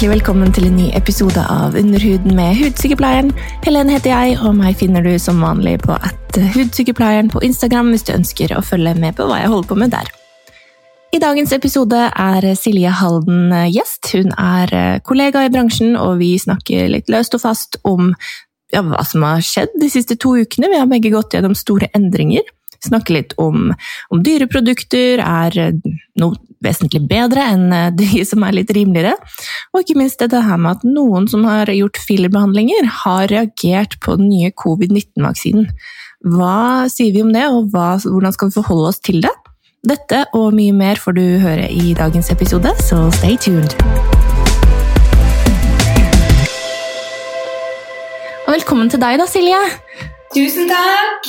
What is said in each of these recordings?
hjertelig velkommen til en ny episode av Underhuden med Hudsykepleieren. Helene heter jeg, og meg finner du som vanlig på at Hudsykepleieren på Instagram hvis du ønsker å følge med på hva jeg holder på med der. I dagens episode er Silje Halden gjest. Hun er kollega i bransjen, og vi snakker litt løst og fast om ja, hva som har skjedd de siste to ukene. Vi har begge gått gjennom store endringer snakke litt om, om dyreprodukter er eh, noe vesentlig bedre enn eh, de som er litt rimeligere. Og ikke minst dette her med at noen som har gjort fillerbehandlinger, har reagert på den nye covid-19-vaksinen. Hva sier vi om det, og hva, hvordan skal vi forholde oss til det? Dette og mye mer får du høre i dagens episode, så stay tuned! Og velkommen til deg da, Silje! Tusen takk!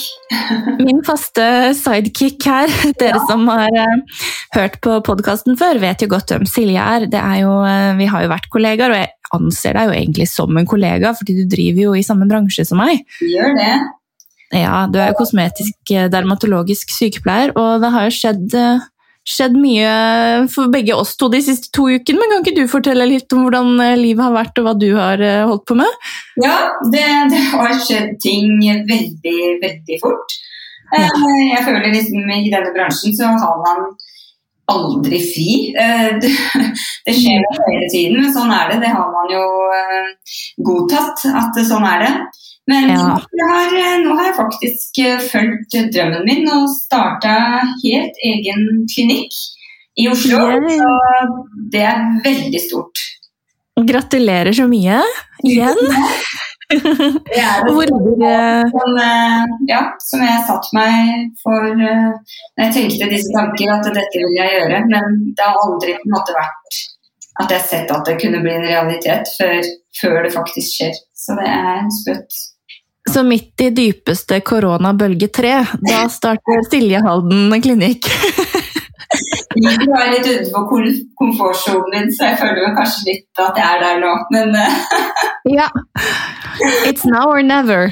Min faste sidekick her. Dere ja. som har uh, hørt på podkasten før, vet jo godt hvem Silje er. er jo, uh, vi har jo vært kollegaer, og jeg anser deg jo egentlig som en kollega, fordi du driver jo i samme bransje som meg. Vi gjør det. Ja, Du er jo kosmetisk eh, dermatologisk sykepleier, og det har jo skjedd uh, skjedd mye for begge oss to de siste to ukene. Men kan ikke du fortelle litt om hvordan eh, livet har vært, og hva du har eh, holdt på med? Ja, det, det har skjedd ting veldig, veldig fort. Eh, jeg føler liksom i denne bransjen så har man aldri fri. Det skjer hele tiden, men sånn er det. Det har man jo godtatt at sånn er det. Men ja. har, eh, nå har jeg faktisk eh, fulgt drømmen min og starta helt egen klinikk i Oslo. Så det er veldig stort. Gratulerer så mye igjen. Det er det som, eh, ja, som jeg satte meg for når jeg tenkte disse tanker, at dette vil jeg gjøre. Men det har aldri på en måte vært at jeg har sett at det kunne bli en realitet før, før det faktisk skjer. Så det er sprøtt. Så midt i dypeste koronabølge tre, da starter Silje Halden klinikk. Du er litt utenfor komfortsonen din, så jeg føler kanskje litt at jeg er der nå, men eh. Ja. It's now or never.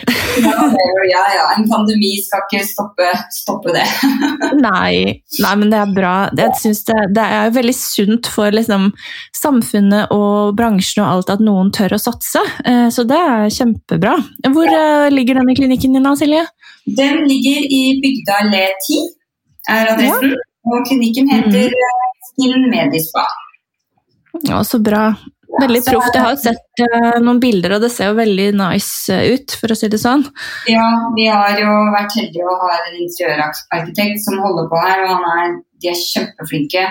ja, ja. En pandemi skal ikke stoppe, stoppe det. nei. nei, men det er bra. Jeg synes det, det er veldig sunt for liksom, samfunnet og bransjen og alt at noen tør å satse. Eh, så det er kjempebra. Hvor ja. ligger denne klinikken din, da, Silje? Den ligger i Bygda Le 10, er adressen. Ja. Og klinikken heter mm. Medispa. Ja, så bra. Veldig proft. Jeg har sett uh, noen bilder, og det ser jo veldig nice ut, for å si det sånn. Ja, vi har jo vært heldige å ha en interiørarkitekt som holder på her, og er, de er kjempeflinke.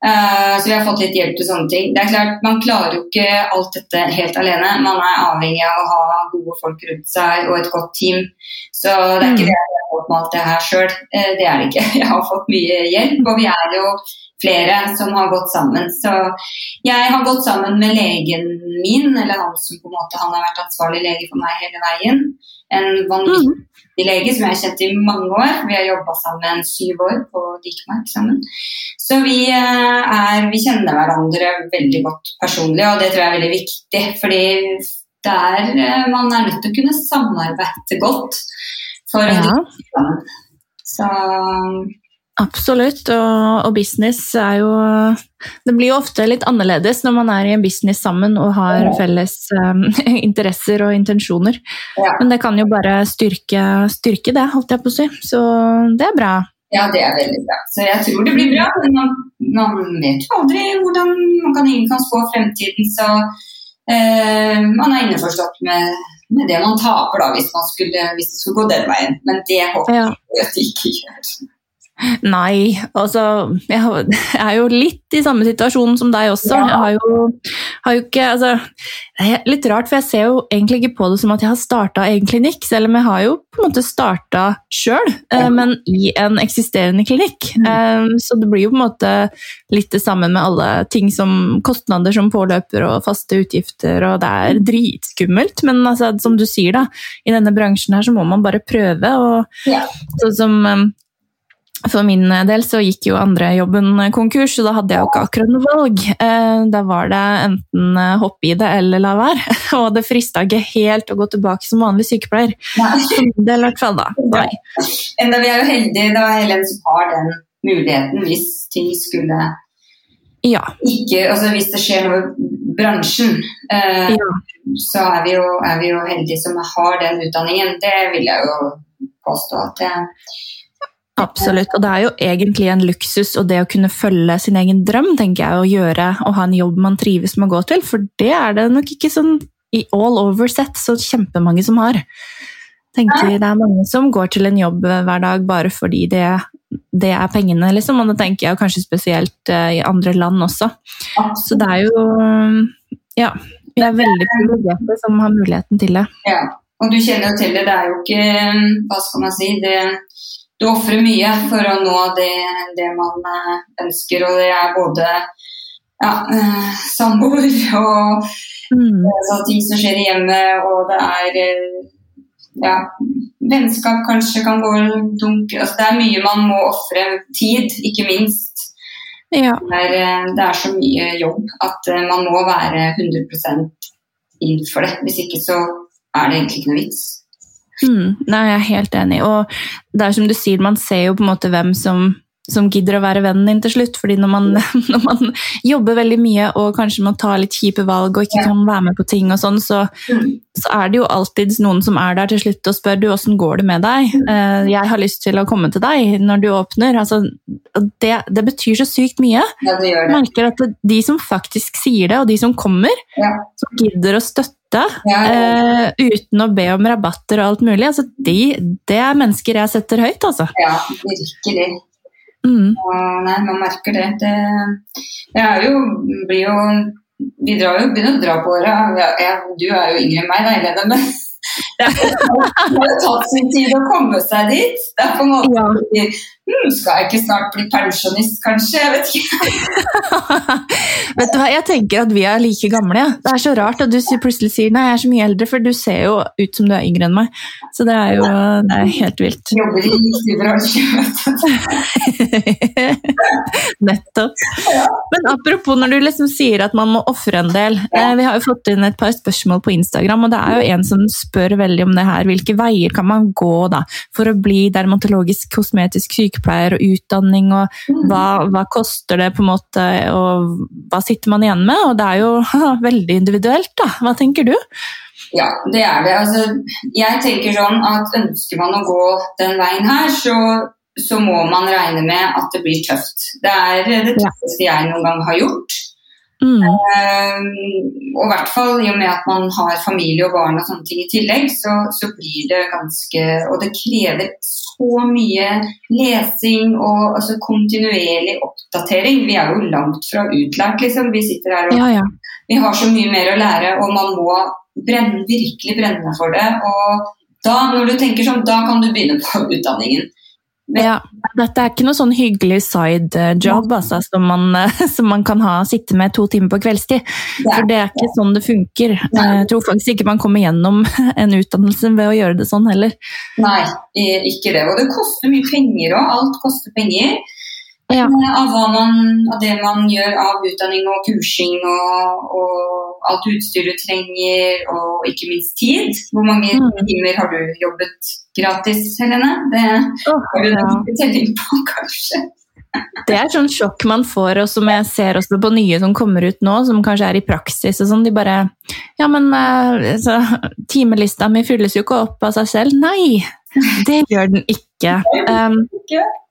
Uh, så vi har fått litt hjelp til sånne ting. Det er klart, Man klarer jo ikke alt dette helt alene. Man er avhengig av å ha gode folk rundt seg og et godt team. Så det er ikke mm. det fått med alt det her sjøl. Uh, det er det ikke. Jeg har fått mye hjelp, og vi er jo flere som har gått sammen. Så jeg har gått sammen med legen min, eller han som på en måte han har vært ansvarlig lege for meg hele veien. En vanvittig lege som jeg har kjent i mange år. Vi har jobba sammen syv år på Dikmark sammen. Så vi, eh, er, vi kjenner hverandre veldig godt personlig, og det tror jeg er veldig viktig. fordi der eh, man er nødt til å kunne samarbeide godt for å ja. sammen. Så Absolutt, og, og, business er jo Det blir jo ofte litt annerledes når man er i en business sammen og har felles um, interesser og intensjoner. Ja. Men det kan jo bare styrke, styrke, det, holdt jeg på å si. Så det er bra. Ja, det er veldig bra. Så jeg tror det blir bra. Men man, man vet jo aldri hvordan man kan, ingen kan spå fremtiden. Så uh, man er innforstått med, med, det man taper da, hvis, man skulle, hvis det skulle gå den veien. Men det håper jeg ja. at de ikke gjør. Nei, altså jeg, er jo litt i samme situasjon som deg også. Ja. Jeg har jo, har jo, ikke altså, Det er litt rart, for jeg ser jo egentlig ikke på det som at jeg har starta egen klinikk, selv om jeg har jo på en måte starta sjøl, eh, ja. men i en eksisterende klinikk. Mm. Um, så det blir jo på en måte litt det samme med alle ting som kostnader som påløper og faste utgifter, og det er dritskummelt. Men altså, som du sier, da, i denne bransjen her så må man bare prøve. og ja. sånn som um, for min del så gikk jo andre jobben konkurs, så da hadde jeg jo ikke akkurat noe valg. Eh, da var det enten eh, hoppe i det eller la være. Og det frista ikke helt å gå tilbake som vanlig sykepleier. For min del, i hvert fall. da. Nei. Enda vi er jo heldige da, Helen, som har den muligheten hvis ting skulle Ja. Ikke, altså Hvis det skjer noe i bransjen, eh, ja. så er vi, jo, er vi jo heldige som har den utdanningen. Det vil jeg jo påstå at det Absolutt. Og det er jo egentlig en luksus og det å kunne følge sin egen drøm, tenker jeg, å gjøre og ha en jobb man trives med å gå til. For det er det nok ikke sånn i all over set så kjempemange som har. Tenker Det er mange som går til en jobb hver dag bare fordi det, det er pengene, liksom. Og det tenker jeg kanskje spesielt eh, i andre land også. Så det er jo Ja. Vi er veldig privilegerte som har muligheten til det. Ja, og du kjenner jo til det. Det er jo ikke Hva skal man si det, Du ofrer mye for å nå det, det, man eh, ønsker, og det er både ja, eh, samboer og Mm. altså, ting som skjer i hjemmet, og det er ja, vennskap kanskje kan gå dunk. Altså, det er mye man må ofre. Tid, ikke minst. Ja. Det er, det er så mye jobb at man må være 100 inn for det. Hvis ikke så er det egentlig ikke noe vits. Mm, nei, jeg er helt enig. Og det er som du sier, man ser jo på en måte hvem som, som gidder å være vennen din til slutt. fordi når man, når man jobber veldig mye og kanskje må ta litt kjipe valg og ikke kan være med på ting, og sånn, så, så er det jo alltid noen som er der til slutt og spør du, åssen går det med deg. Eh, jeg har lyst til å komme til deg når du åpner. Altså, det, det betyr så sykt mye. Ja, det gjør Jeg merker at de som faktisk sier det, og de som kommer, Ja. som gidder å støtte Ja, ja. Uh, uten å be om rabatter og alt mulig, altså de, det er mennesker jeg setter høyt, altså. ja virkelig. Mm. Og nei, man merker det. Det, er jo, blir jo Vi drar jo, begynner å dra på åra. Du er jo yngre enn meg, da, Helene, men det har tatt sin tid å komme seg dit. Det er på en måte Ja. Hm, Skal jeg ikke snart bli pensjonist, kanskje? Jeg vet ikke. Vet du hva, Jeg tenker at vi er like gamle. Ja. Det er så rart at du plutselig sier nei, jeg er så mye eldre, for du ser jo ut som du er yngre enn meg. Så det er jo det er helt vilt. Jobber i bransje. Nettopp. Men apropos når du liksom sier at man må ofre en del. Eh, vi har jo fått inn et par spørsmål på Instagram, og det er jo en som spør veldig om det her. Hvilke veier kan man gå da, for å bli dermatologisk kosmetisk sykepleier og utdanning, og hva, hva koster det på en måte, og hva sitter man igjen med? Og det er jo veldig individuelt, da. Hva tenker du? Ja, det er det. Altså, jeg tenker sånn at ønsker man å gå den veien her, så, så må man regne med at det blir tøft. Det er det tøffeste jeg noen gang har gjort. Mm. Uh, og i hvert fall i og med at man har familie og barn og sånne ting i tillegg, så, så blir det ganske Og det krever så mye lesing og altså, kontinuerlig oppdatering. Vi er jo langt fra utlært, liksom. Vi sitter her og Ja, ja. vi har så mye mer å lære, og man må brenne, virkelig brenne for det. Og da, når du tenker sånn, da kan du begynne på utdanningen. Ja, dette er ikke noe sånn hyggelig side eh, job altså, som, man, eh, som man kan ha, sitte med to timer på kveldstid. Det For det er ikke sånn det funker. Nei. Jeg tror faktisk ikke man kommer gjennom en utdannelse ved å gjøre det sånn heller. nei, ikke det. Og det koster mye penger òg. Alt koster penger. Ja. Eh, Av, man, av det man gjør av utdanning og kursing og, og alt utstyr du trenger, og ikke minst tid. Hvor mange Mm. timer har du jobbet gratis, Helene? Det har du nok telling på, kanskje. Det er sånn sjokk man får, og som jeg ser også på nye som kommer ut nå, som kanskje er i praksis og sånn. De bare Ja, men eh, så, timelista mi fylles jo ikke opp av seg selv. Nei, det gjør den ikke. Um,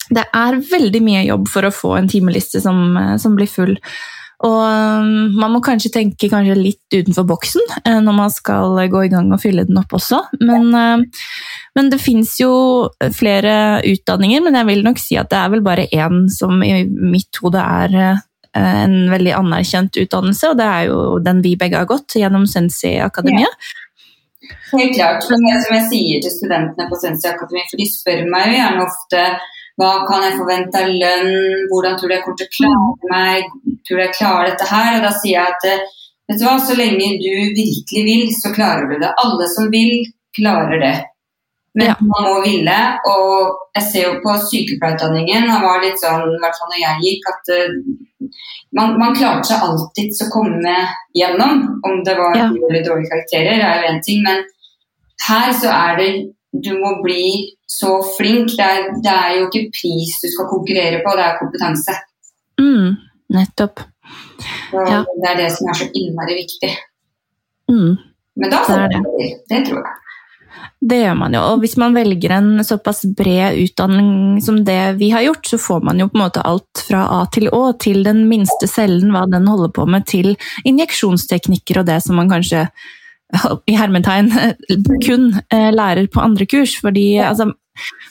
det er veldig mye jobb for å få en timeliste som, eh, som blir full. Og um, man må kanskje tenke kanskje litt utenfor boksen eh, når man skal gå i gang og fylle den opp også. Men, eh, men det fins jo flere utdanninger, men jeg vil nok si at det er vel bare én som i mitt hode er eh, en veldig anerkjent utdannelse, og det er jo den vi begge har gått, gjennom Sensi Akademia. Helt klart. Som det som jeg sier til studentene på Sensi Akademi, for de spør meg jo gjerne ofte hva kan jeg forvente av lønn, hvordan tror du jeg kommer til å klare meg, tror jeg klarer dette her? Og da sier jeg at eh, vet du hva, så lenge du virkelig vil, så klarer du det. Alle som vil, klarer det. Men Ja. man må ville, og jeg ser jo på sykepleierutdanningen, det var litt sånn, i hvert fall når jeg gikk, at uh, man, man klarte seg alltid å komme gjennom. Om det var Ja. dårlige, eller dårlige karakterer, er jo én ting, men her så er det Du må bli så flink. Det er, det er jo ikke pris du skal konkurrere på, det er kompetanse. Mm, nettopp. Ja. Det er det som er så innmari viktig. Mm. Men da får man det til. Det tror jeg. Det gjør man jo, og hvis man velger en såpass bred utdanning som det vi har gjort, så får man jo på en måte alt fra A til Å, til den minste cellen, hva den holder på med, til injeksjonsteknikker og det som man kanskje i hermetegn kun eh, lærer på andre kurs. Fordi, altså,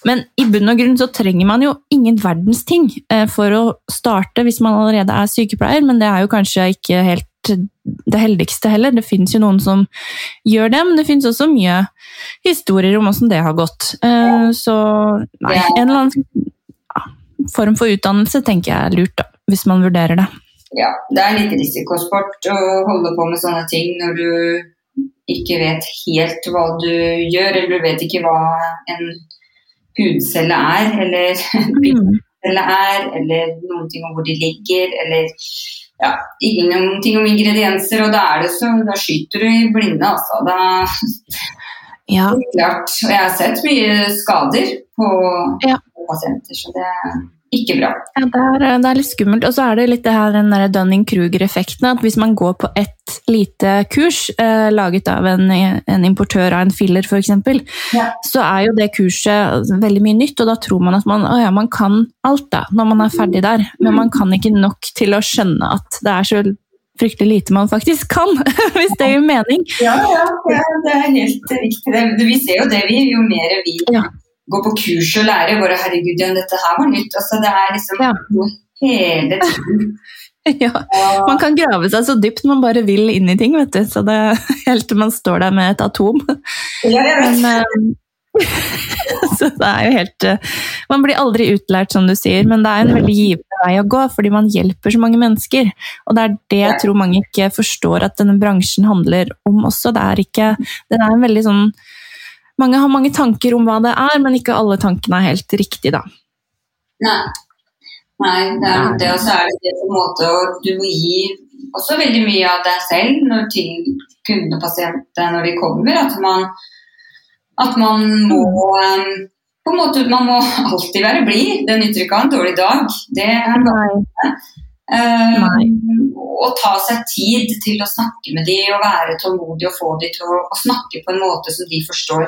men i bunn og grunn så trenger man jo ingen verdens ting eh, for å starte hvis man allerede er sykepleier, men det er jo kanskje ikke helt det heldigste heller. Det fins jo noen som gjør det, men det fins også mye historier om hvordan det har gått. Eh, Så nei, en eller annen form for utdannelse tenker jeg er lurt, da, hvis man vurderer det. Ja, det er litt risikosport å holde på med sånne ting når du ikke vet helt hva du gjør, eller du vet ikke hva en hudcelle er, eller pinnecelle er, eller noen ting om hvor de ligger, eller ja, ingenting om ingredienser, og da er det så, da skyter du i blinde, altså. Da, Ja, klart. Og jeg har sett mye skader på, Ja. på pasienter, så det ikke bra. Ja, det er, det er litt skummelt. Og så er det litt det her, den Dunning-Kruger-effekten. At hvis man går på ett lite kurs eh, laget av en, en importør av en filler f.eks., Ja. så er jo det kurset veldig mye nytt, og da tror man at man, ja, man kan alt da, når man er ferdig der. Men man kan ikke nok til å skjønne at det er så fryktelig lite man faktisk kan, hvis det gir mening. Ja, ja, ja, det er helt riktig. Vi ser jo det, vi. Jo mer vi Ja. Går på kurs og lære. bare herregud, dette her var nytt. Altså, det er liksom Ja. noe hele tiden. Ja, man kan grave seg så dypt man bare vil inn i ting, vet du. Så det helt til man står der med et atom. ja, jeg vet. Men, eh, så det er jo helt eh, Man blir aldri utlært, som du sier, men det er en veldig givende vei å gå, fordi man hjelper så mange mennesker. Og det er det jeg tror mange ikke forstår at denne bransjen handler om også. Det er ikke Den er en veldig sånn Mange har mange tanker om hva det er, men ikke alle tankene er helt riktige, da. Nei. Nei, det er det. Og så er det det på en måte å Du må gi også veldig mye av deg selv når til kundene og pasientene når de kommer. At man, at man må um, på en måte, Man må alltid være blid. Det nytter ikke å ha en dårlig dag. Det er bare Nei. og ta seg tid til å snakke med dem og være tålmodig og få dem til å, å snakke på en måte som de forstår.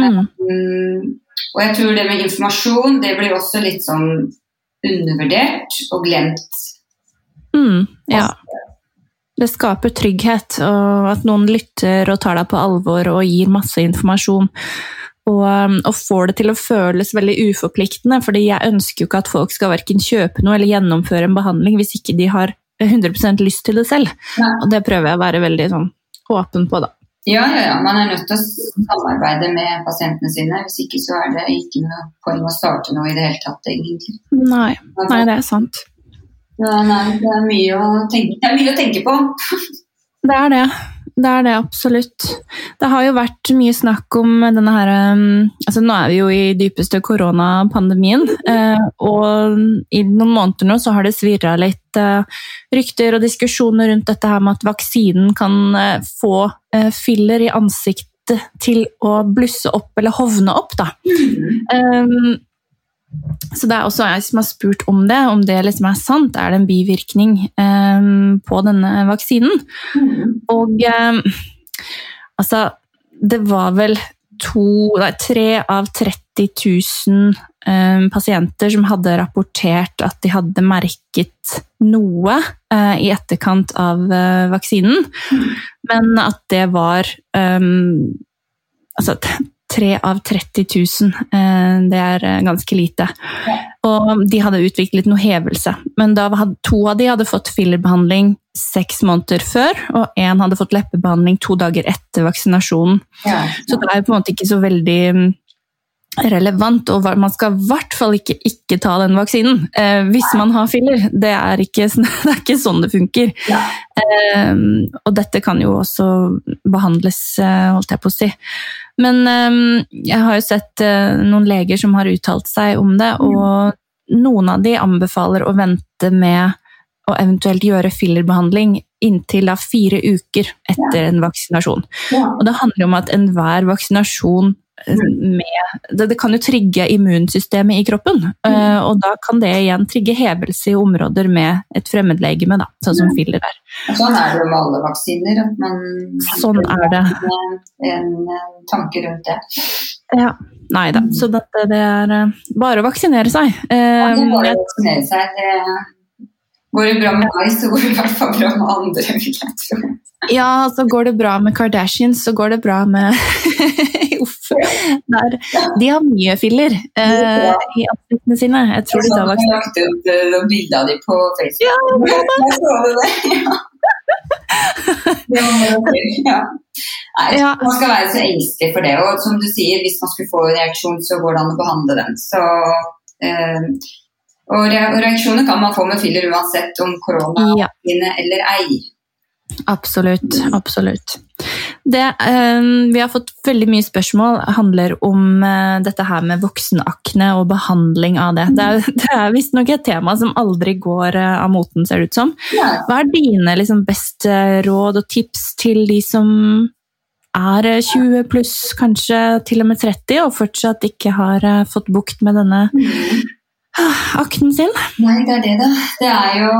Mm. Mm, og jeg tror det med informasjon det blir også litt sånn undervurdert og glemt. Mm, ja. Det skaper trygghet, og at noen lytter og tar deg på alvor og gir masse informasjon. Og, um, og får det til å føles veldig uforpliktende, fordi jeg ønsker jo ikke at folk skal verken kjøpe noe eller gjennomføre en behandling hvis ikke de har 100% lyst til det selv. Ja. Og det prøver jeg å være veldig sånn åpen på, da. Ja, ja, ja, man er nødt til å samarbeide med pasientene sine. Hvis ikke så er det ikke noe poeng å starte noe i det hele tatt, egentlig. Nei, nei det er sant. Ja, nei, det, er mye å tenke, det mye å tenke på. Det er det. Det er det absolutt. Det har jo vært mye snakk om denne her um, altså Nå er vi jo i dypeste koronapandemien, eh, og i noen måneder nå så har det svirra litt eh, rykter og diskusjoner rundt dette her med at vaksinen kan eh, få filler i ansiktet til å blusse opp eller hovne opp, da. Um, så det er også jeg som har spurt om det, om det liksom er sant. Er det en bivirkning um, på denne vaksinen? Mm. Og um, altså Det var vel to, nei, tre av 30 000 um, pasienter som hadde rapportert at de hadde merket noe uh, i etterkant av uh, vaksinen, men at det var um, Altså tre av 30 000. eh, Det er eh, ganske lite. Og de hadde utviklet noe hevelse. Men da hadde, to av de hadde fått fillerbehandling seks måneder før, og én hadde fått leppebehandling to dager etter vaksinasjonen. Ja. Så det er på en måte ikke så veldig mm, relevant, og man skal i hvert fall ikke ikke ta den vaksinen eh, hvis man har filler. Det er, ikke, det er ikke sånn det funker. Ja. Eh, og dette kan jo også behandles, eh, holdt jeg på å si. Men eh, jeg har jo sett eh, noen leger som har uttalt seg om det, og noen av de anbefaler å vente med å eventuelt gjøre fillerbehandling inntil da fire uker etter en vaksinasjon. Og det handler om at enhver vaksinasjon med det, det, kan jo trigge immunsystemet i kroppen. Mm. og da kan det igjen trigge hevelse i områder med et fremmedlegeme, da, sånn som filler der. Sånn er det jo med alle vaksiner. at man Sånn er det. En, en tanke rundt det. Ja. Nei da. Så det, det er bare å vaksinere seg. Ja, det er bare å vaksinere seg. Det, går det bra med meg, så går det i hvert fall bra med andre, vil jeg tro. Ja, så går det bra med Kardashians, så går det bra med Uff. Der. De har mye filler eh, i ansiktene sine. Jeg tror de tar vaksine. Jeg har lagt ut uh, bilde av dem på Facebook. Ja, jeg så det. Ja. ja. Nei, ja. Man skal være så engstelig for det. Og som du sier, hvis man skulle få en reaksjon, så går det an å behandle den. Så, eh, og reaksjoner kan man få med filler uansett om korona ja. eller ei. Absolutt. Absolutt. Det, eh, vi har fått veldig mye spørsmål handler om eh, dette her med voksenakne og behandling av det. Det er, det er visstnok et tema som aldri går eh, av moten, ser det ut som. Hva er dine liksom, beste råd og tips til de som er 20 pluss, kanskje til og med 30, og fortsatt ikke har eh, fått bukt med denne mm. Akten sin? Nei, det er det, da. Det er jo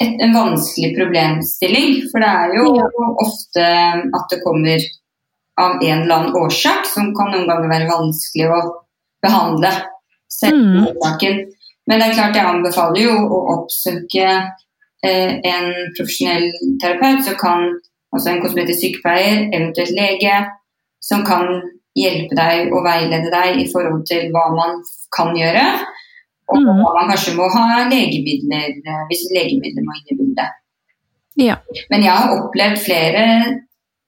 et, en vanskelig problemstilling. For det er jo ja. ofte at det kommer av en eller annen årsak som kan noen ganger være vanskelig å behandle. Selv mm. Men det er klart jeg anbefaler jo å oppsøke eh, en profesjonell terapeut, som kan, altså en kosmetisk sykepleier, eventuelt lege, som kan hjelpe deg og veilede deg i forhold til hva man kan gjøre. Og mm. man kanskje må ha legemidler eh, hvis legemidler må inn i bildet. Ja. Men jeg har opplevd flere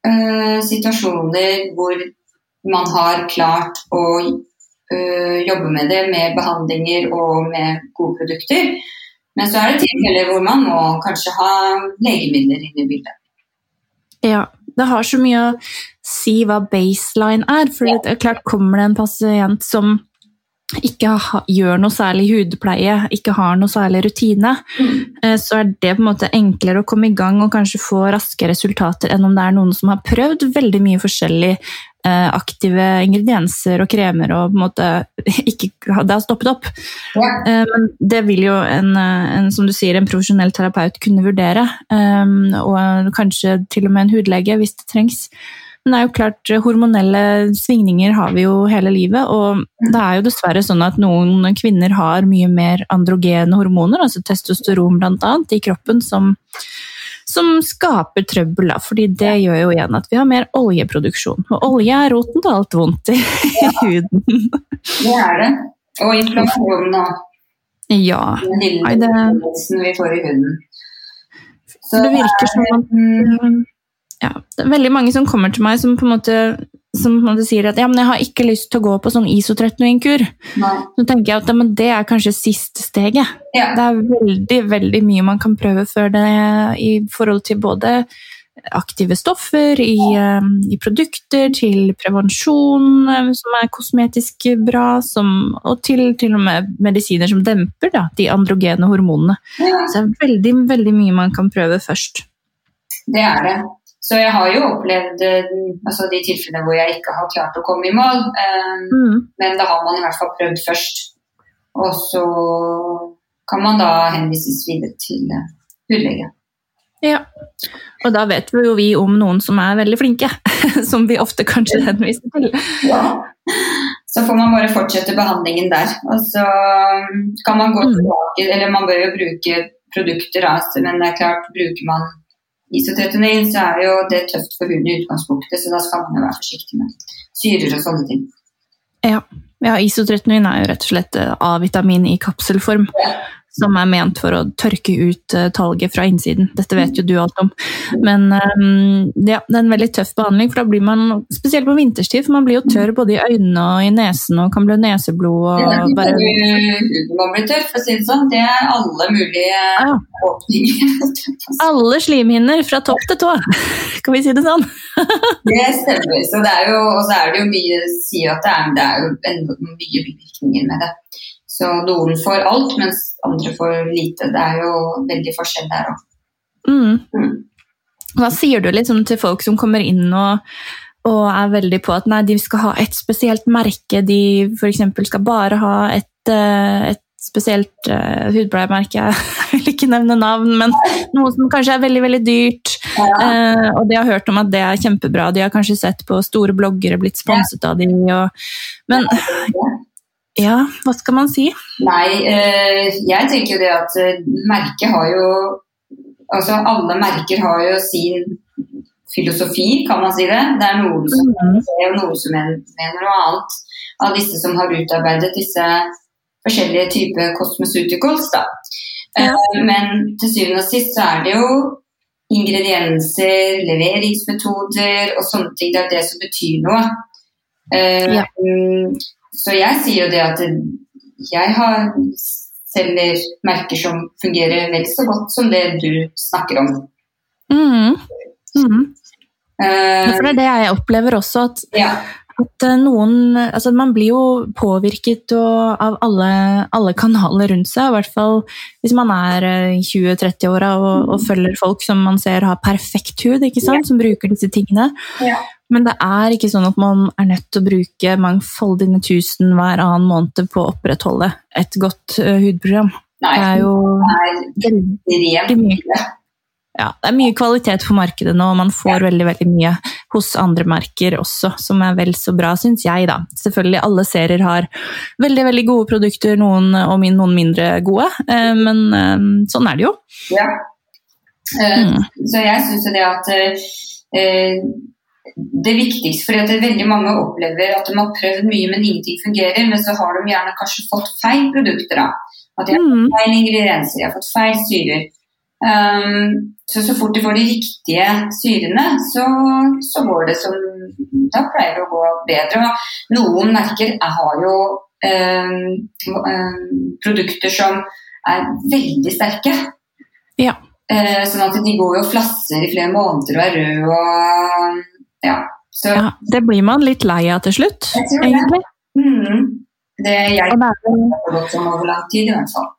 uh, situasjoner hvor man har klart å uh, jobbe med det med behandlinger og med gode produkter. Men så er det tilfeller hvor man må kanskje ha legemidler inn i bildet. Ja, det har så mye å si hva baseline er. For ja. det er klart kommer det en pasient som ikke ha, gjør noe særlig hudpleie, ikke har noe særlig rutine, mm. så er det på en måte enklere å komme i gang og kanskje få raske resultater enn om det er noen som har prøvd veldig mye forskjellig eh, aktive ingredienser og kremer og på en måte ikke Det har stoppet opp. Ja. Eh, men det vil jo en, en, som du sier, en profesjonell terapeut kunne vurdere. Og kanskje til og med en hudlege hvis det trengs. Men det er jo klart, hormonelle svingninger har vi jo hele livet, og det er jo dessverre sånn at noen kvinner har mye mer androgene hormoner, altså testosteron bl.a., i kroppen som, som skaper trøbbel, da, fordi det gjør jo igjen at vi har mer oljeproduksjon. Og olje er roten til alt vondt i ja. huden. Det er det. Og inflammasjon og ja. den lille det... vi får i huden. Så det virker som at ja, det er veldig mange som kommer til meg som på en måte, som på en måte sier at ja, men jeg har ikke lyst til å gå på sånn isotretinoinkur. Så tenker jeg at ja, det er kanskje siste steget. Ja. Det er veldig, veldig mye man kan prøve før det i forhold til både aktive stoffer i, um, i produkter, til prevensjon um, som er kosmetisk bra, som, og til, til og med medisiner som demper da, de androgene hormonene. Så det er veldig, veldig mye man kan prøve først. Det er det. Så jeg har jo opplevd eh, altså de tilfellene hvor jeg ikke har klart å komme i mål. Um, mm. Men da har man i hvert fall prøvd først. Og så kan man da henvises videre til uh, hudlege. Ja, og da vet vi jo vi om noen som er veldig flinke, som vi ofte kanskje henviser til. Ja, så får man bare fortsette behandlingen der. Og så kan man gå mm. tilbake, eller man bør jo bruke produkter, altså, men det er klart, bruker man isotretinoin, så er jo det tøft for huden i utgangspunktet, så da skal man jo være forsiktig med syrer og sånne ting. Ja, ja isotretinoin er jo rett og slett eh, A-vitamin i kapselform. Ja som er ment for å tørke ut uh, talget fra innsiden. Dette vet jo du alt om. Men um, ja, det er en veldig tøff behandling, for da blir man, spesielt på vinterstid, for man blir jo tørr både i øynene og i nesen og kan bli neseblod og ja, bare Huden man blir tørr, for å si det sånn. Det er alle mulige ja. åpninger. alle slimhinner fra topp til tå, kan vi si det sånn? det stemmer. Så det er jo, og så er det jo mye si at det er, det er jo mye bivirkninger med det. Så noen får alt, mens andre får lite. Det er jo veldig forskjell der òg. Mm. Mm. Hva sier du liksom til folk som kommer inn og og er veldig på at nei, de skal ha et spesielt merke. De f.eks. skal bare ha et, eh, et spesielt uh, hudpleiemerke. Jeg vil ikke nevne navn, men noe som kanskje er veldig veldig dyrt. Ja. Uh, og de har hørt om at det er kjempebra. De har kanskje sett på store bloggere blitt sponset av dem. Og, men ja, hva skal man si? Nei, uh, jeg tenker jo det at merket har jo Altså alle merker har jo sin filosofi, kan man si det. Det er noen som mm. noen som mener noe annet av disse som har utarbeidet disse forskjellige typer cosmeceuticals. Da. Ja. Uh, men til syvende og sist så er det jo ingredienser, leveringsmetoder og sånne ting. Det er det som betyr noe. Ja. Så jeg sier jo det at jeg har selger merker som fungerer vel så godt som det du snakker om. Mm. Mm. Uh, for det er det jeg opplever også, at ja at eh, noen altså Man blir jo påvirket av alle, alle, kanaler rundt seg. I hvert fall hvis man er eh, 20-30-åra og, og, følger folk som man ser har perfekt hud, ikke sant? som bruker disse tingene. Ja. Men det er ikke sånn at man er nødt til å bruke mangfoldige tusen hver annen måned på å opprettholde et godt uh, hudprogram. Nei, det er jo veldig mye ja, det er mye kvalitet på markedet nå, og man får veldig veldig mye hos andre merker også, som er vel så bra, syns jeg. da. Selvfølgelig, alle serier har veldig veldig gode produkter, noen og noen mindre gode, eh, men eh, sånn er det jo. Ja. Eh, mm. Så jeg syns det at det viktigste, fordi at veldig mange opplever at de har prøvd mye, men ingenting fungerer, men så har de gjerne kanskje fått feil produkter. da. At de har fått mm. feil ingredienser, de har fått feil syrer. Um, så så fort de får de riktige syrene, så, så, går det som Da pleier det å gå bedre. Noen merker jeg har jo um, um, produkter som er veldig sterke. Ja. Uh, sånn at de går jo flasser i flere måneder og er røde og ja. Ja. Det blir man litt lei av til slutt, egentlig. Det. Mm. Det er jeg som over lang tid, i hvert fall.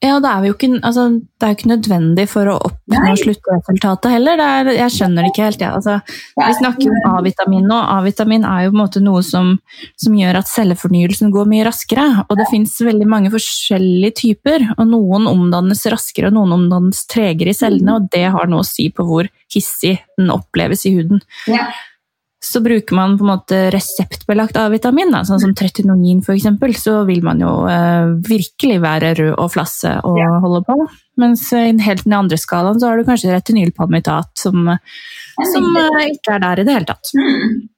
Ja, det er jo ikke, altså, det er ikke nødvendig for å oppnå sluttresultatet heller. Er, jeg skjønner det ikke helt. Ja. Altså, vi snakker jo om A-vitamin nå. A-vitamin er jo på en måte noe som, som, gjør at cellefornyelsen går mye raskere. Og det fins veldig mange forskjellige typer. og Noen omdannes raskere, og noen omdannes tregere i cellene. Og det har noe å si på hvor hissig den oppleves i huden. Ja så bruker man på en måte reseptbelagt A-vitamin, sånn som tretinoin f.eks., så vil man jo eh, virkelig være rød og flasse og ja. holde på. Mens helt i den andre skalaen så har du kanskje retinylpalmitat som, som eh, ikke er der i det hele tatt. Mm.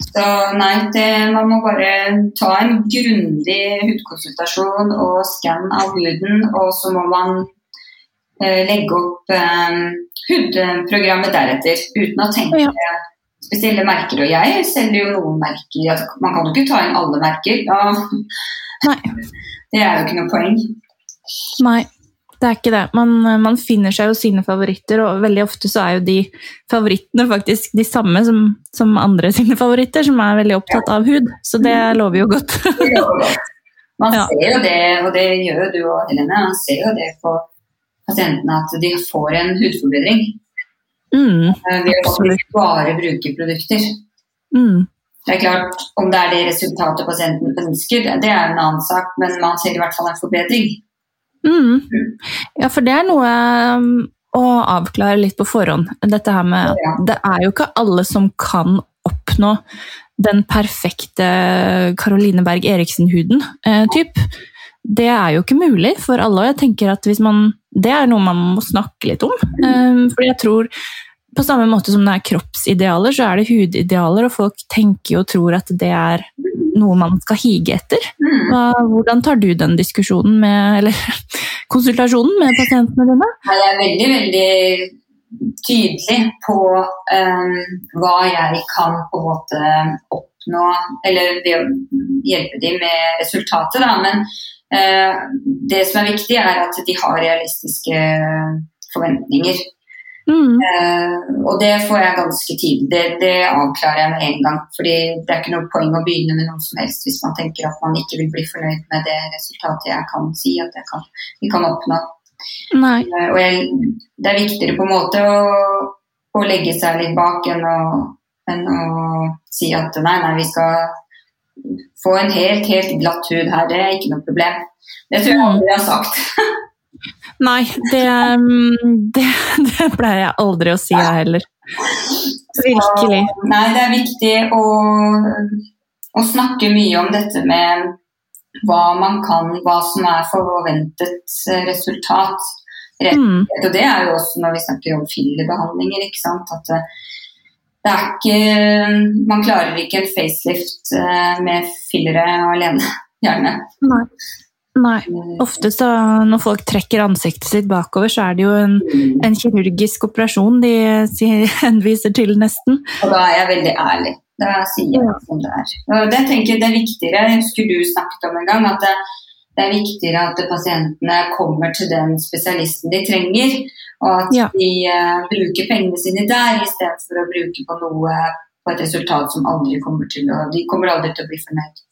Så nei, det, man må bare ta en grundig hudkonsultasjon og skann av huden, og så må man eh, legge opp eh, hudprogrammet deretter, uten å tenke ja spesielle merker. Og jeg selger jo noen merker. Man kan jo ikke ta inn alle merker. Da. Det er jo ikke noe poeng. Nei, det er ikke det. Man, man, finner seg jo sine favoritter, og veldig ofte så er jo de favorittene faktisk de samme som, som andre sine favoritter, som er veldig opptatt av hud. Så det lover jo godt. Man ser jo det, og det gjør jo du og Helene, man ser jo det på pasientene at de får en hudforbedring. Mm, eh, ved å bare bruke produkter. Mm. Det er klart, Om det er det resultatet pasienten ønsker, det er en annen sak, men man ser i hvert fall en forbedring. Mm. Ja, for det er noe um, å avklare litt på forhånd. Dette her med ja. Det er jo ikke alle som kan oppnå den perfekte Caroline Berg Eriksen-huden. Eh, typ. Det er jo ikke mulig for alle. og jeg tenker at hvis man det er noe man må snakke litt om. Um, for jeg tror på samme måte som det er kroppsidealer, så er det hudidealer, og folk tenker og tror at det er noe man skal hige etter. Mm. Hva, hvordan tar du den diskusjonen med, eller konsultasjonen med pasientene dine? Jeg er veldig, veldig tydelig på um, hva jeg kan på en måte oppnå, eller ved å hjelpe dem med resultatet. Da. Men det som er viktig, er at de har realistiske forventninger. Mm. Uh, og det får jeg ganske tidlig. Det, det, avklarer jeg med en gang. fordi det er ikke noe poeng å begynne med noe som helst hvis man tenker at man ikke vil bli fornøyd med det resultatet jeg kan si at jeg kan, vi kan oppnå. Uh, og jeg, det er viktigere på en måte å, å legge seg litt bak enn å enn å si at nei, nei, vi skal få en helt, helt glatt hud her, det er ikke noe problem. Det tror jeg aldri jeg har sagt. Nei, det, mm, det, det pleier jeg aldri å si, jeg heller. Virkelig. Så, nei, det er viktig å, å, snakke mye om dette med hva man kan, hva som er forventet resultat. Mm. Og det er jo også når vi snakker om fillerbehandlinger, ikke sant. At det er ikke Man klarer ikke et facelift eh, med fillere alene, gjerne. Nei. Nei. Ofte så når folk trekker ansiktet sitt bakover, så er det jo en, en kirurgisk operasjon de henviser til, nesten. Og da er jeg veldig ærlig. Da sier jeg som det er. Og det tenker jeg det er viktigere. Jeg husker du snakket om en gang at det, det er viktigere at pasientene kommer til den spesialisten de trenger, og at ja. de uh, bruker pengene sine der istedenfor å bruke på noe på et resultat som aldri kommer til å De kommer aldri til å bli fornøyd.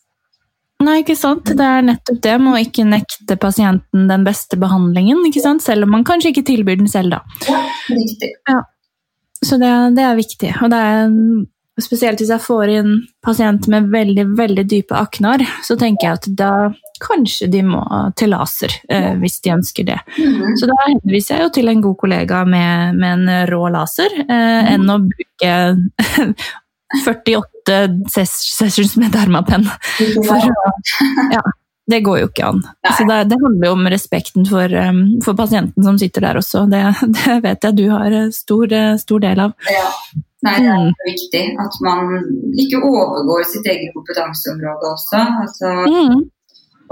Nei, ikke sant. Det er nettopp det med å ikke nekte pasienten den beste behandlingen, ikke sant? selv om man kanskje ikke tilbyr den selv, da. Ja, riktig. Ja. Så det, det, er viktig. Og det er spesielt hvis jeg får inn pasienter med veldig veldig dype aknar, så tenker jeg at da kanskje de må til laser, eh, hvis de ønsker det. Mm. Så da henviser jeg jo til en god kollega med, med en rå laser, eh, mm. enn å bruke 48 sessions med dermapenn. For, Ja, det går jo ikke an. Så det, det, handler jo om respekten for, um, for, pasienten som sitter der også. Det, det vet jeg du har stor, stor del av. Ja. Nei, det er mm. viktig at man ikke overgår sitt eget kompetanseområde også. Altså, mm.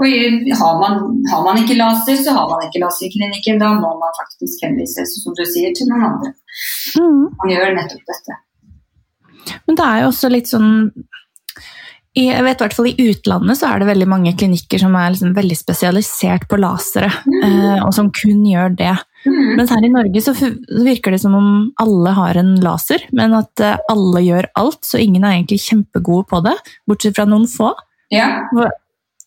og har man, har man, ikke laser, så har man ikke laserklinikken. Da må man faktisk henvises, som du sier, til noen andre. Mm. Man gjør nettopp dette. Men det er jo også litt sånn jeg vet i hvert fall I utlandet så er det veldig mange klinikker som er liksom veldig spesialisert på lasere, mm. og som kun gjør det. Mm. Mens her i Norge så virker det som om alle har en laser, men at eh, alle gjør alt, så ingen er egentlig kjempegode på det, bortsett fra noen få. Ja.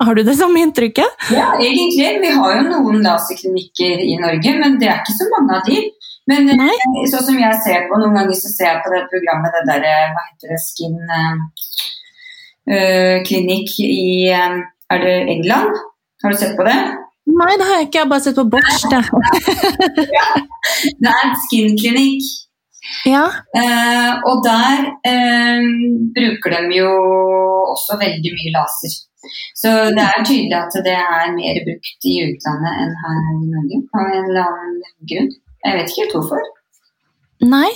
Har du det samme inntrykket? Ja, egentlig. Vi har jo noen laserklinikker i Norge, men det er ikke så mange av de. Men eh, Nei. sånn som jeg ser på, noen ganger så ser jeg på det programmet, det derre Hva heter det, Skin uh, Clinic i um, Er det England? Har du sett på det? Nei, det har jeg ikke. Jeg har bare sett på Bosch. ja, det er Skin Clinic. Ja. Eh, og der eh, bruker de jo også veldig mye laser. Så det er tydelig at det er mer brukt i utlandet enn her i Norge, av en eller annen grunn. Jeg vet ikke helt hvorfor. Nei.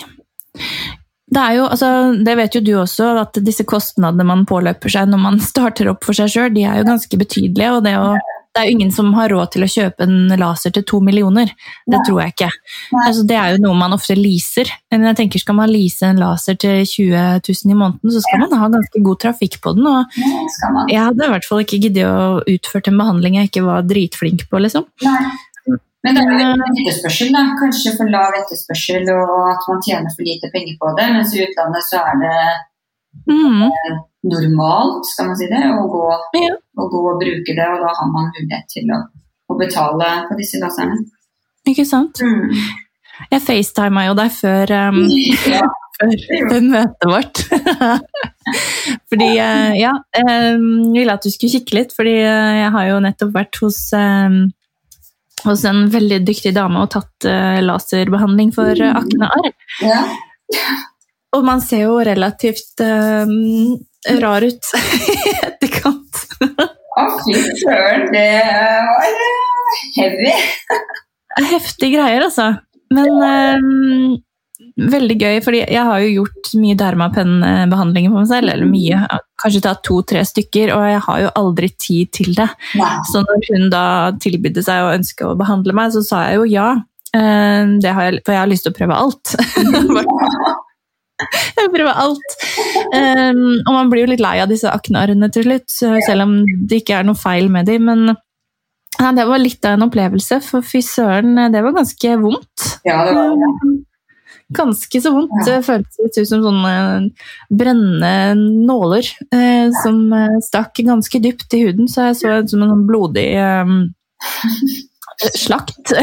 Det er jo, altså, det vet jo du også, at disse kostnadene man påløper seg når man starter opp for seg sjøl, de er jo ganske betydelige. og det, å, det, er jo ingen som har råd til å kjøpe en laser til to millioner. Det tror jeg ikke. Altså, det er jo noe man ofte leaser. Men jeg tenker skal man lease en laser til 20 000 i måneden, så skal man ha ganske god trafikk på den. og Jeg hadde i hvert fall ikke giddet å utføre en behandling jeg ikke var dritflink på. liksom. Men det er jo etterspørsel, da. Kanskje for lav etterspørsel og at man tjener for lite penger på det. Mens i utlandet så er det mm. Eh, normalt, skal man si det, å gå, ja. å gå, og bruke det. Og da har man mulighet til å, å betale på disse laserne. Ikke sant. Mm. Jeg facetima jo deg før, um, ja. før møtet vårt. fordi uh, ja, jeg ville at du skulle kikke litt, fordi uh, jeg har jo nettopp vært hos um, hos en veldig dyktig dame og tatt uh, laserbehandling for uh, eh, aknearr. Ja. Og man ser jo relativt uh, rar ut i etterkant. Å, fy søren, det var heavy. Heftige greier, altså. Men veldig gøy, fordi jeg har jo gjort mye dermapennbehandlinger på meg selv. Eller mye, kanskje tatt to-tre stykker, og jeg har jo aldri tid til det. Nei. Så når hun da tilbydde seg å ønske å behandle meg, så sa jeg jo ja. Har jeg, for jeg har lyst til å prøve alt. jeg prøver alt. Um, og man blir jo litt lei av disse aknearrene til slutt, selv om det ikke er noe feil med dem. Men ja, det var litt av en opplevelse, for fy søren, det var ganske vondt. Ja, det var det ganske så vondt. Det føltes litt ut som sånne brennende nåler eh, som eh, stakk ganske dypt i huden. Så jeg så ut som en sånn blodig eh, Slakt. Det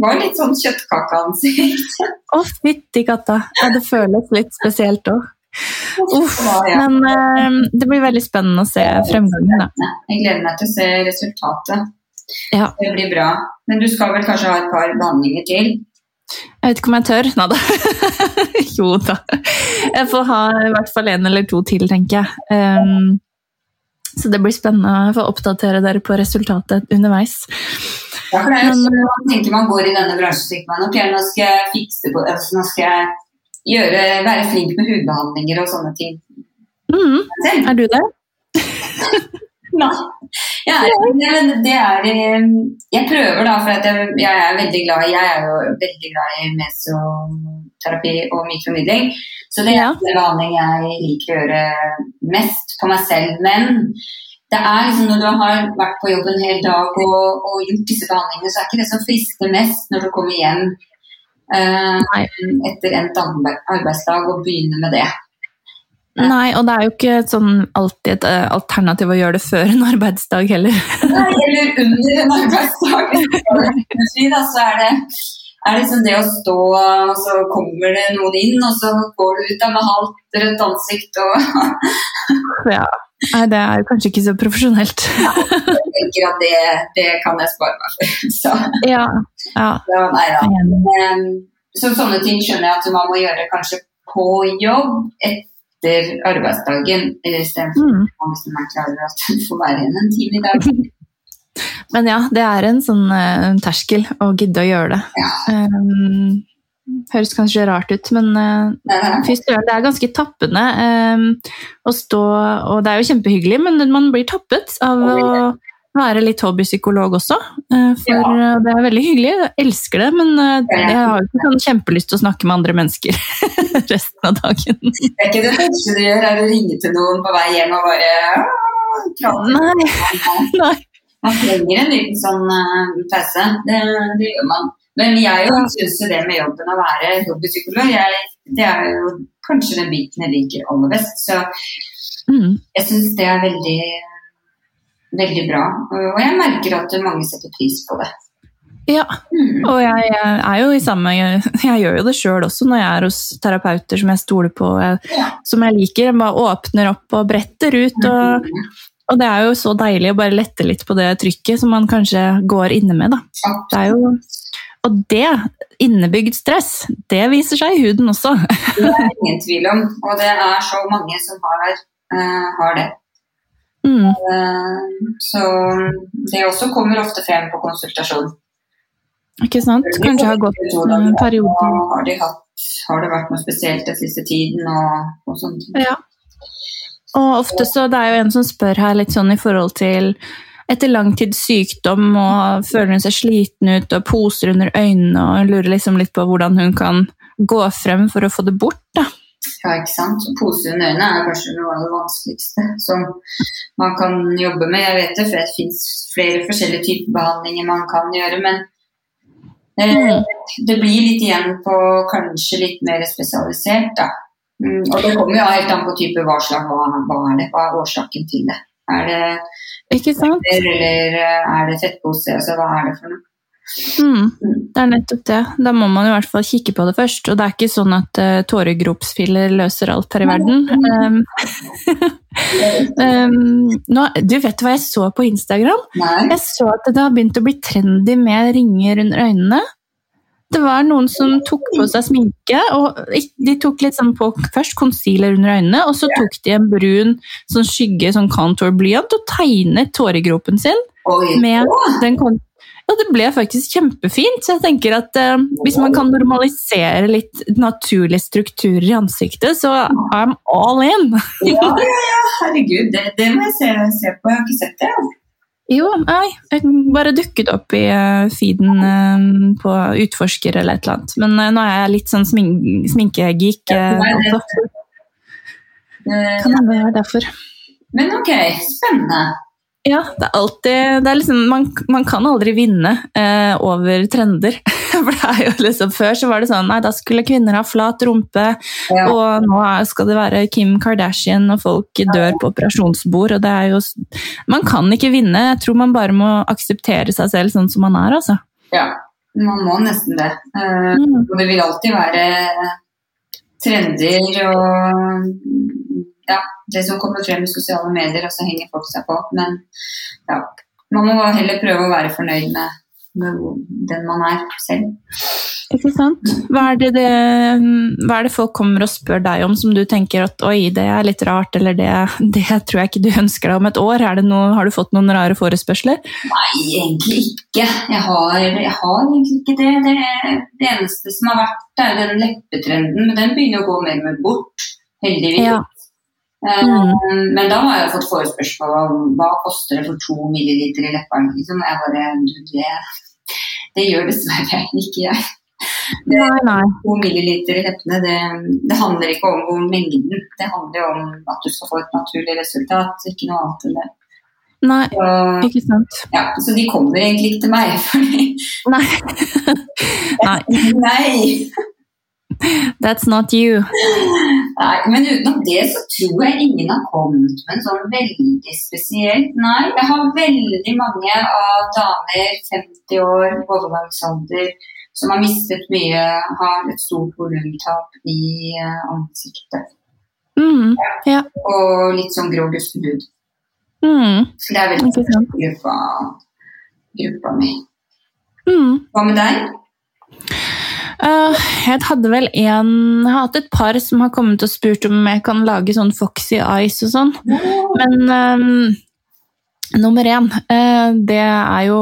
var litt sånn kjøttkakeansikt. Å, fytti katta. Ja, det føles litt spesielt òg. Uff. Men eh, det blir veldig spennende å se fremgangen, da. Jeg gleder meg til å se resultatet. Ja. Det blir bra. Men du skal vel kanskje ha et par behandlinger til? Jeg vet ikke om jeg tør. Nei da. jo da. Jeg får ha i hvert fall en eller to til, tenker jeg. Um, så det blir spennende å få oppdatere dere på resultatet underveis. Ja, for det er jo sånn man tenker man går i denne bransjen tenker man, ok, nå skal jeg fikse på, altså, nå skal jeg gjøre, være flink med hudbehandlinger og sånne ting. Mm, er du det? Nei. Ja, det, det er eh, Jeg prøver da, for jeg, jeg er veldig glad Jeg er jo veldig glad i mesoterapi og mikromidling. Så det er en behandling jeg liker å gjøre mest på meg selv. Men det er liksom når du har vært på jobb en hel dag og, og gjort disse behandlingene, så er ikke det som frister mest når du kommer hjem uh, etter endt arbeidsdag og begynner med det. Nei, og det er jo ikke sånn alltid et eh, alternativ å gjøre det før en arbeidsdag heller. Nei, eller under en arbeidsdag. da, så er det, er liksom det å stå, og så kommer det noen inn, og så går du ut der med halvt rødt ansikt og Ja. Nei, det er jo kanskje ikke så profesjonelt. Jeg tenker at det, det kan jeg spare meg for. Så, Ja. ja. så nei da. Men, så sånne ting skjønner jeg at man må gjøre kanskje på jobb etter arbeidsdagen, istedenfor Mm. hvis man klarer at du får være igjen en time i dag. Men ja, det er en sånn eh, terskel å gidde å gjøre det. Um, høres kanskje rart ut, men uh, fy søren, det er ganske tappende um, å stå Og det er jo kjempehyggelig, men man blir tappet av å være litt hobbypsykolog også. eh, for Ja. eh, det er veldig hyggelig, jeg elsker det, men eh, jeg har ikke sånn kjempelyst til å snakke med andre mennesker resten av dagen. Det er ikke det første du gjør, er å ringe til noen på vei hjem og bare prate. Nei, nei. Man trenger en liten sånn pause. Det, det gjør man. Men jeg syns det med jobben å være hobbypsykolog, jeg, det er jo kanskje den biten jeg liker aller best. Så Mm. jeg syns det er veldig, veldig bra. Og jeg merker at mange setter pris på det. Ja, Mm. og jeg, jeg er jo i samme Jeg, jeg gjør jo det sjøl også når jeg er hos terapeuter som jeg stoler på, jeg, Ja. som jeg liker. Jeg bare åpner opp og bretter ut. Og, og det er jo så deilig å bare lette litt på det trykket som man kanskje går inne med. Da. Det er jo, og det, innebygd stress, det viser seg i huden også. Det er ingen tvil om. Og det er så mange som har, uh, har det. Mm. Eh, så det også kommer ofte frem på konsultasjon. Ikke sant? Kanskje har gått en periode. Har, de hatt, har det vært noe spesielt den siste tiden og, og sånt. Ja. Og ofte så det er jo en som spør her litt sånn i forhold til etter lang tids sykdom og føler hun seg sliten ut og poser under øynene og lurer liksom litt på hvordan hun kan gå frem for å få det bort. da. Ja, ikke sant? Pose under øynene er kanskje noe av det vanskeligste som man kan jobbe med. Jeg vet det, for det finnes flere forskjellige typer behandlinger man kan gjøre, men eh, Mm. det blir litt igjen på kanskje litt mer spesialisert, da. Mm, og det kommer jo helt an på type hva slags hva, hva er det, hva er årsaken til det. Er det eller eh, er det fettpose, altså hva er det for noe? Mm. Det er nettopp det. Da må man i hvert fall kikke på det først. Og det er ikke sånn at uh, tåregropsfiller løser alt her i verden. Um, um, nå, du vet hva jeg så på Instagram? Nei. Jeg så at det har begynt å bli trendy med ringer under øynene. Det var noen som tok på seg sminke, og de tok litt sånn på først concealer under øynene, og så tok de en brun sånn skygge, sånn contour-blyant, og tegnet tåregropen sin med den kon ja, det ble faktisk kjempefint. Så jeg tenker at eh, hvis man kan normalisere litt naturlige strukturer i ansiktet, så I'm all in. ja, ja, ja, herregud, det, det må jeg se, se på. Jeg har ikke sett det. Jo, nei, jeg bare dukket opp i eh, feeden eh, på utforsker eller et eller annet. Men eh, nå er jeg litt sånn smink sminkegeek. Ja, det- Eh, Kan hende det er derfor. Men ok, spennende. Ja, det er alltid det er liksom, man, man kan aldri vinne eh, over trender. For det er jo liksom, Før så var det sånn nei, da skulle kvinner ha flat rumpe, Ja. og nå skal det være Kim Kardashian, og folk dør på operasjonsbord. og det er jo, Man kan ikke vinne. Jeg tror man bare må akseptere seg selv sånn som man er. altså. ja, man må nesten det. Eh, Mm. og det vil alltid være trender og ja, det som kommer frem i sosiale medier, og så henger folk seg på. Men ja, man må heller prøve å være fornøyd med, med den man er selv. Ikke sant? Hva er, det, det, hva er det folk kommer og spør deg om som du tenker at oi, det er litt rart, eller det, det tror jeg ikke du ønsker deg om et år? Det noe, har du fått noen rare forespørsler? Nei, egentlig ikke. Jeg har, jeg har egentlig ikke det. det. Det eneste som har vært, er den leppetrenden, men den begynner å gå mer og mer bort, heldigvis. Ja. Eh, Mm. Men da har jeg fått forespørsmål om hva koster det for to milliliter i leppene. Liksom. Jeg bare, du, det, det gjør dessverre ikke jeg. Det, Nei, nei. to milliliter i leppene, det, det handler ikke om mengden. Det handler om at du skal få et naturlig resultat, ikke noe annet enn det. Nei, Så, ikke sant. ja, så de kommer egentlig ikke til meg, fordi Nei. nei, Nei! That's not you. Nei, men utenom det så tror jeg ingen har kommet med en sånn veldig spesielt. Nei, jeg har veldig mange av damer 50 år, overgangsalder, som har mistet mye, har et stort volumtap i eh, ansiktet. Mm, ja. Og litt sånn grå gustehud. Mm, Så det er veldig sant. gruppa, gruppa mi. Mm. Hva med deg? Eh, jeg hadde vel en Jeg har hatt et par som har kommet og spurt om jeg kan lage sånn Foxy Eyes og sånn. Men um, nummer én, eh, det er jo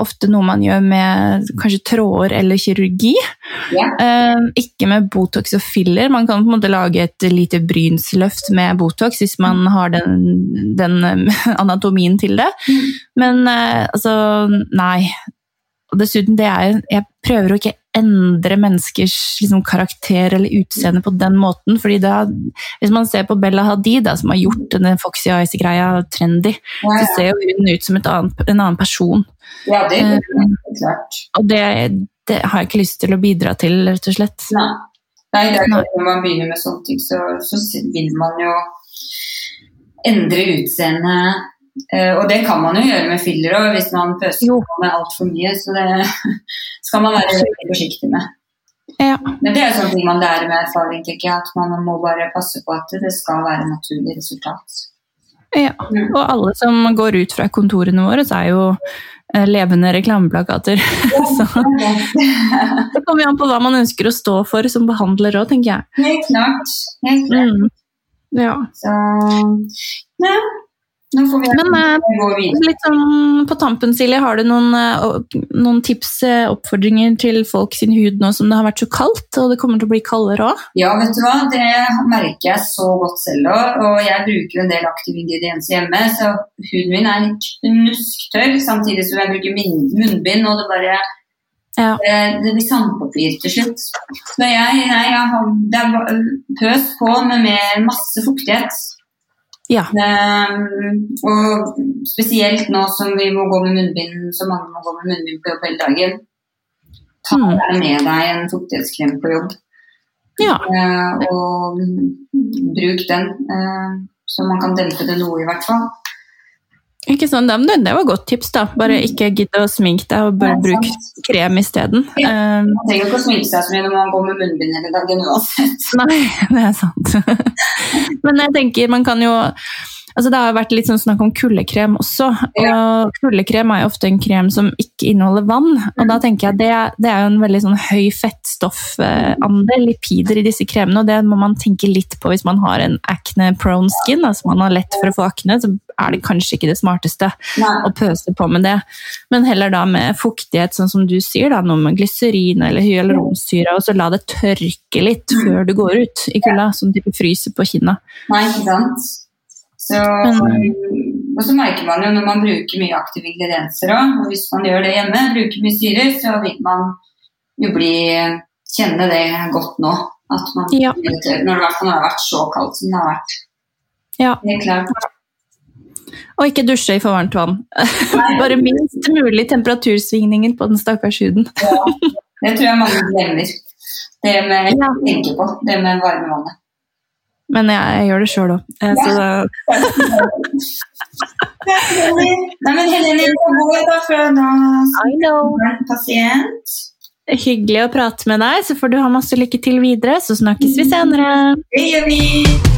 ofte noe man gjør med kanskje tråder eller kirurgi. Yeah. Ikke med Botox og filler. Man kan på en måte lage et lite brynsløft med Botox hvis man har den, den anatomien til det. Men eh, altså, nei. Og dessuten, det er, jeg prøver å ikke endre menneskers liksom, karakter eller utseende på den måten. fordi da, Hvis man ser på Bella Hadid, da, som har gjort denne Foxy Eyes-greia trendy, Ja, så ser hun ut som et annet, en annen person. ja, det Eh, er klart. Og det, det har jeg ikke lyst til å bidra til, rett og slett. Nei. Nei, det er klart når man begynner med sånne ting, så, så vil man jo endre utseendet. Eh, og det kan man jo gjøre med filler òg, hvis man pøser Jo. på med altfor mye. Så det skal man være veldig forsiktig med. Ja. Men det er sånne ting man lærer med erfaring, tenker jeg. At man må bare passe på at det skal være naturlig resultat. Ja. Og alle som går ut fra kontorene våre, så er jo eh, levende reklameplakater. Så det kommer jo an på hva man ønsker å stå for som behandler òg, tenker jeg. Helt klart. Helt klart. Mm. Ja. Så ja. Men eh, litt sånn på tampen, Silje, har du noen, eh, noen tips, eh, oppfordringer til folk sin hud nå som det har vært så kaldt, og det kommer til å bli kaldere òg? Ja, vet du hva, det merker jeg så godt selv òg. Og jeg bruker en del aktive ingredienser hjemme, så huden min er knusktørr samtidig som jeg bruker munnbind, og det bare Ja. det, blir sandpapir til slutt. Så jeg, nei, jeg har, det er pøs på med, med masse fuktighet. Ja. Ehm, og spesielt nå som vi må gå med munnbind, så mange må gå med munnbind på jobb hele dagen. Ta Mm. med deg en fuktighetskrem på jobb. ja. Eh, og bruk den, eh, så man kan dempe det noe i hvert fall. Ikke sånn, det, det var godt tips, da. Bare ikke gidd å sminke deg, og bare bruk krem isteden. Ja. Eh, Man trenger ikke å sminke seg så mye når man går med munnbind hele dagen uansett. Nei, det er sant. Men jeg tenker man kan jo Altså Det har vært litt sånn snakk om kuldekrem også. og Kuldekrem er jo ofte en krem som ikke inneholder vann. og da tenker jeg Det, det er jo en veldig sånn høy fettstoffandel, lipider, i disse kremene. og Det må man tenke litt på hvis man har en acne-prone skin. altså man har lett for å få akne, så er det kanskje ikke det smarteste Nei. å pøse på med det. Men heller da med fuktighet, sånn som du sier, da, noe med glyserin eller hyaluronsyre, og så la det tørke litt før du går ut i kulda, sånn at du ikke fryser på kinna. Nei, ikke sant. Så, og så merker man jo når man bruker mye aktive ingredienser òg, og hvis man gjør det hjemme, bruker mye syre, så vil man jo bli kjenne det godt nå. At man Ja. når det har vært så kaldt som det har vært. Ja. Det er klart. Og ikke dusje i for varmt vann. Bare minst mulig temperatursvingninger på den stakkars huden. Ja, det tror jeg mange glemmer. Det med Ja. tenker på, det med varme vannet. Men jeg, jeg gjør det sjøl òg. Ja. Nei, men Helene, I know. er pasient. Hyggelig å prate med deg, så får du ha masse lykke til videre. Så snakkes vi senere. Det gjør vi.